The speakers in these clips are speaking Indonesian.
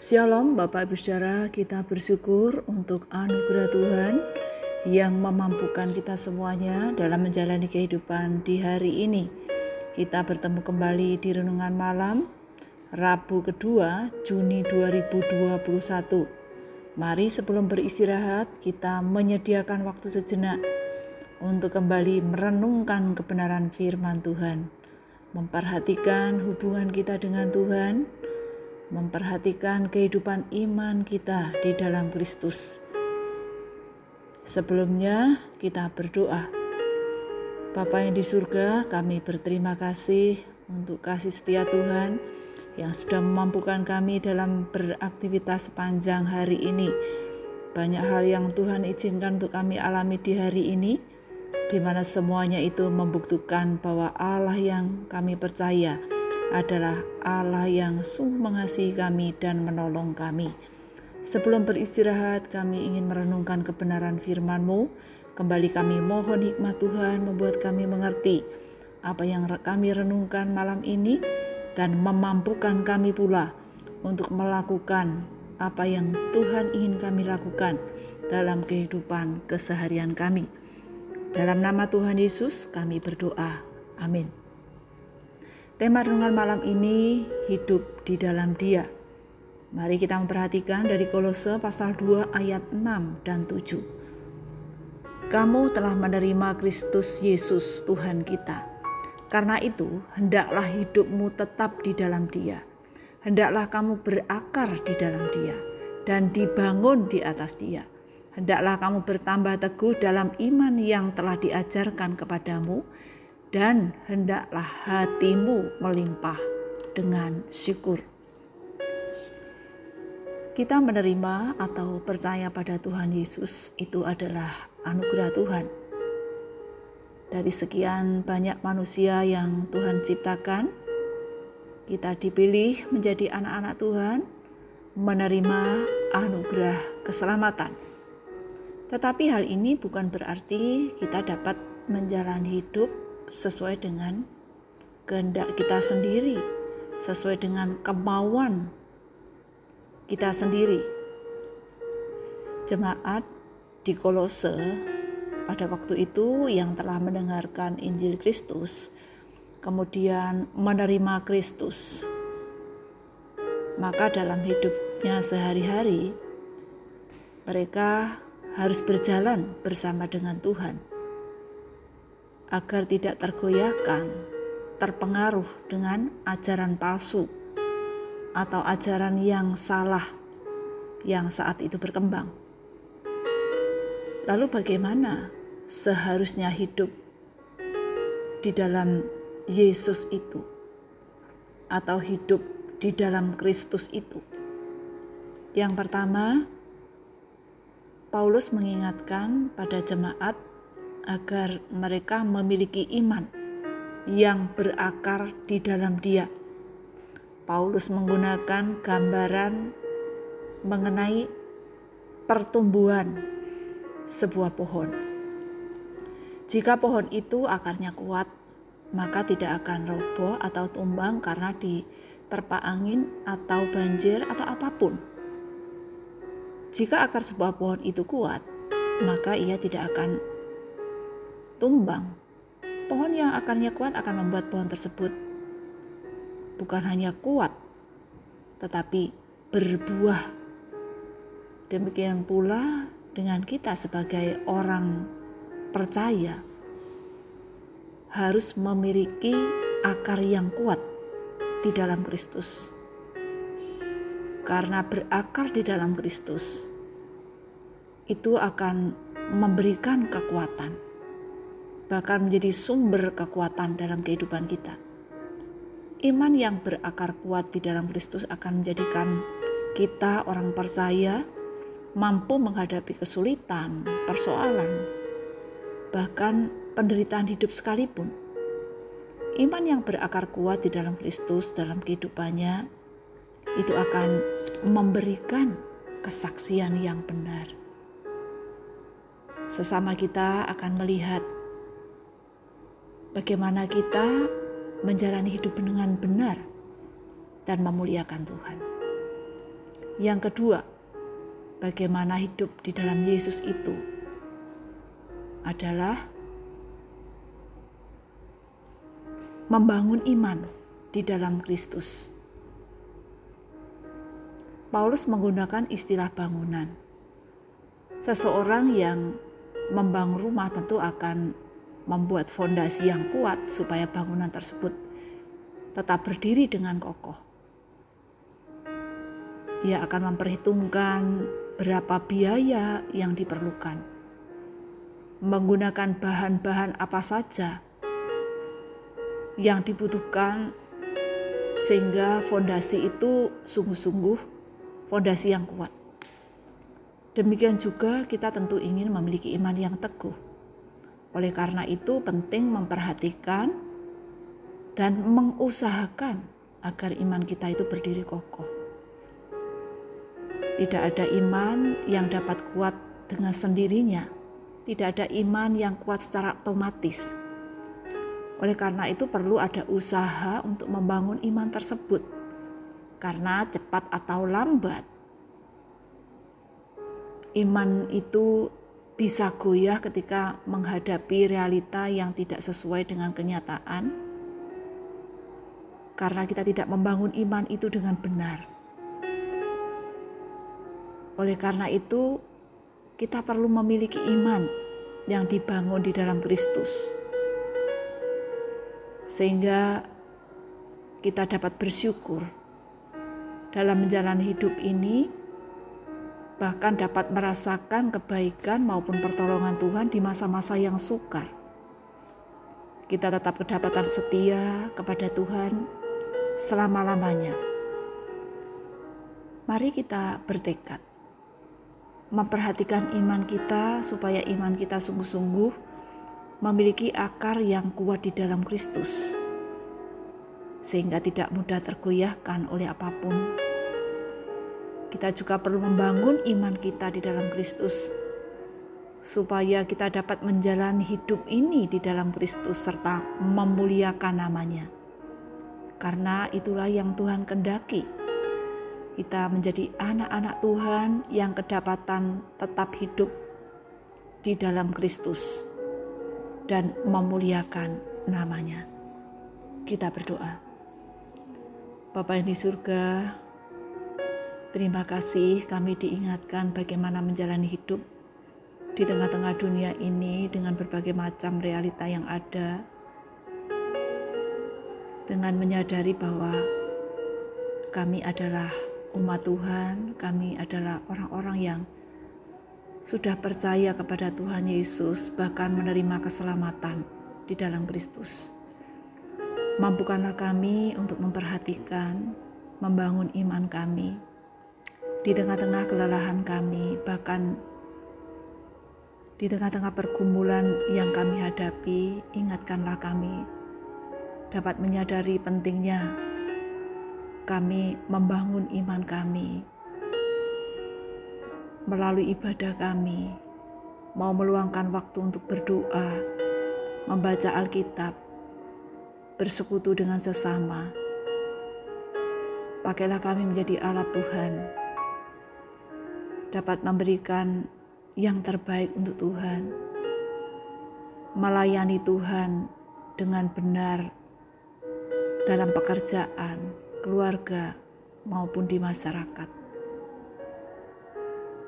Shalom Bapak Ibu Saudara, kita bersyukur untuk anugerah Tuhan yang memampukan kita semuanya dalam menjalani kehidupan di hari ini. Kita bertemu kembali di Renungan Malam, Rabu kedua Juni 2021. Mari sebelum beristirahat kita menyediakan waktu sejenak untuk kembali merenungkan kebenaran firman Tuhan, memperhatikan hubungan kita dengan Tuhan, memperhatikan kehidupan iman kita di dalam Kristus. Sebelumnya, kita berdoa. Bapa yang di surga, kami berterima kasih untuk kasih setia Tuhan yang sudah memampukan kami dalam beraktivitas sepanjang hari ini. Banyak hal yang Tuhan izinkan untuk kami alami di hari ini, di mana semuanya itu membuktikan bahwa Allah yang kami percaya adalah Allah yang sungguh mengasihi kami dan menolong kami. Sebelum beristirahat, kami ingin merenungkan kebenaran firman-Mu. Kembali kami mohon hikmat Tuhan membuat kami mengerti apa yang kami renungkan malam ini dan memampukan kami pula untuk melakukan apa yang Tuhan ingin kami lakukan dalam kehidupan keseharian kami. Dalam nama Tuhan Yesus kami berdoa. Amin. Tema renungan malam ini hidup di dalam Dia. Mari kita memperhatikan dari Kolose pasal 2 ayat 6 dan 7. Kamu telah menerima Kristus Yesus Tuhan kita. Karena itu, hendaklah hidupmu tetap di dalam Dia. Hendaklah kamu berakar di dalam Dia dan dibangun di atas Dia. Hendaklah kamu bertambah teguh dalam iman yang telah diajarkan kepadamu dan hendaklah hatimu melimpah dengan syukur. Kita menerima atau percaya pada Tuhan Yesus itu adalah anugerah Tuhan. Dari sekian banyak manusia yang Tuhan ciptakan, kita dipilih menjadi anak-anak Tuhan, menerima anugerah keselamatan. Tetapi hal ini bukan berarti kita dapat menjalani hidup sesuai dengan kehendak kita sendiri, sesuai dengan kemauan kita sendiri. Jemaat di Kolose pada waktu itu yang telah mendengarkan Injil Kristus, kemudian menerima Kristus, maka dalam hidupnya sehari-hari mereka harus berjalan bersama dengan Tuhan agar tidak tergoyahkan, terpengaruh dengan ajaran palsu atau ajaran yang salah yang saat itu berkembang. Lalu, bagaimana seharusnya hidup di dalam Yesus itu, atau hidup di dalam Kristus itu? Yang pertama, Paulus mengingatkan pada jemaat agar mereka memiliki iman yang berakar di dalam Dia. Paulus menggunakan gambaran mengenai pertumbuhan sebuah pohon. Jika pohon itu akarnya kuat, maka tidak akan roboh atau tumbang karena diterpa angin atau banjir atau apa pun. Jika akar sebuah pohon itu kuat, maka ia tidak akan tumbang. Pohon yang akarnya kuat akan membuat pohon tersebut bukan hanya kuat, tetapi berbuah. Demikian pula dengan kita sebagai orang percaya harus memiliki akar yang kuat di dalam Kristus. Karena berakar di dalam Kristus, itu akan memberikan kekuatan bahkan menjadi sumber kekuatan dalam kehidupan kita. Iman yang berakar kuat di dalam Kristus akan menjadikan kita orang percaya mampu menghadapi kesulitan, persoalan, bahkan penderitaan hidup sekalipun. Iman yang berakar kuat di dalam Kristus dalam kehidupannya itu akan memberikan kesaksian yang benar. Sesama kita akan melihat bagaimana kita menjalani hidup dengan benar dan memuliakan Tuhan. Yang kedua, bagaimana hidup di dalam Yesus itu adalah membangun iman di dalam Kristus. Paulus menggunakan istilah bangunan. Seseorang yang membangun rumah tentu akan membuat fondasi yang kuat supaya bangunan tersebut tetap berdiri dengan kokoh ia akan memperhitungkan berapa biaya yang diperlukan, menggunakan bahan-bahan apa saja yang dibutuhkan, sehingga fondasi itu sungguh-sungguh fondasi yang kuat. Demikian juga, kita tentu ingin memiliki iman yang teguh. Oleh karena itu, penting memperhatikan dan mengusahakan agar iman kita itu berdiri kokoh. Tidak ada iman yang dapat kuat dengan sendirinya. Tidak ada iman yang kuat secara otomatis. Oleh karena itu, perlu ada usaha untuk membangun iman tersebut, karena cepat atau lambat iman itu bisa goyah ketika menghadapi realita yang tidak sesuai dengan kenyataan, karena kita tidak membangun iman itu dengan benar. Oleh karena itu, kita perlu memiliki iman yang dibangun di dalam Kristus, sehingga kita dapat bersyukur dalam menjalani hidup ini, bahkan dapat merasakan kebaikan maupun pertolongan Tuhan di masa-masa yang sukar. Kita tetap kedapatan setia kepada Tuhan selama-lamanya. Mari kita bertekad memperhatikan iman kita supaya iman kita sungguh-sungguh memiliki akar yang kuat di dalam Kristus, sehingga tidak mudah tergoyahkan oleh apa pun. Kita juga perlu membangun iman kita di dalam Kristus, supaya kita dapat menjalani hidup ini di dalam Kristus serta memuliakan namanya. Karena itulah yang Tuhan kendaki kita menjadi anak-anak Tuhan yang kedapatan tetap hidup di dalam Kristus dan memuliakan namanya. Kita berdoa. Bapa yang di surga, terima kasih kami diingatkan bagaimana menjalani hidup di tengah-tengah dunia ini dengan berbagai macam realita yang ada, dengan menyadari bahwa kami adalah umat Tuhan, kami adalah orang-orang yang sudah percaya kepada Tuhan Yesus, bahkan menerima keselamatan di dalam Kristus. Mampukanlah kami untuk memperhatikan, membangun iman kami di tengah-tengah kelelahan kami, bahkan di tengah-tengah pergumulan yang kami hadapi. Ingatkanlah kami dapat menyadari pentingnya kami membangun iman kami melalui ibadah kami, mau meluangkan waktu untuk berdoa, membaca Alkitab, bersekutu dengan sesama. Pakailah kami menjadi alat Tuhan, dapat memberikan yang terbaik untuk Tuhan, melayani Tuhan dengan benar dalam pekerjaan, keluarga, maupun di masyarakat.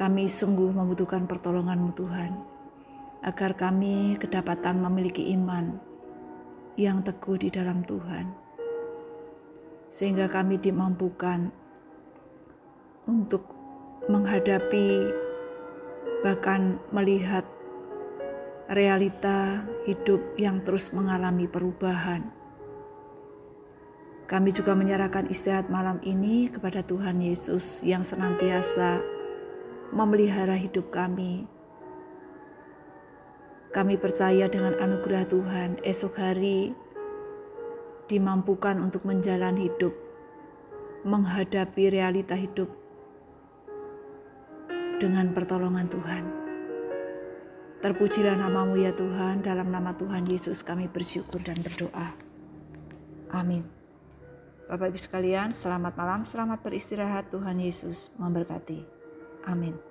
Kami sungguh membutuhkan pertolongan-Mu Tuhan, agar kami kedapatan memiliki iman yang teguh di dalam Tuhan, sehingga kami dimampukan untuk menghadapi bahkan melihat realita hidup yang terus mengalami perubahan kami juga menyerahkan istirahat malam ini kepada Tuhan Yesus yang senantiasa memelihara hidup kami. Kami percaya dengan anugerah Tuhan, esok hari dimampukan untuk menjalani hidup, menghadapi realita hidup dengan pertolongan Tuhan. Terpujilah namamu ya Tuhan, dalam nama Tuhan Yesus kami bersyukur dan berdoa. Amin. Bapak Ibu sekalian, selamat malam, selamat beristirahat. Tuhan Yesus memberkati. Amin.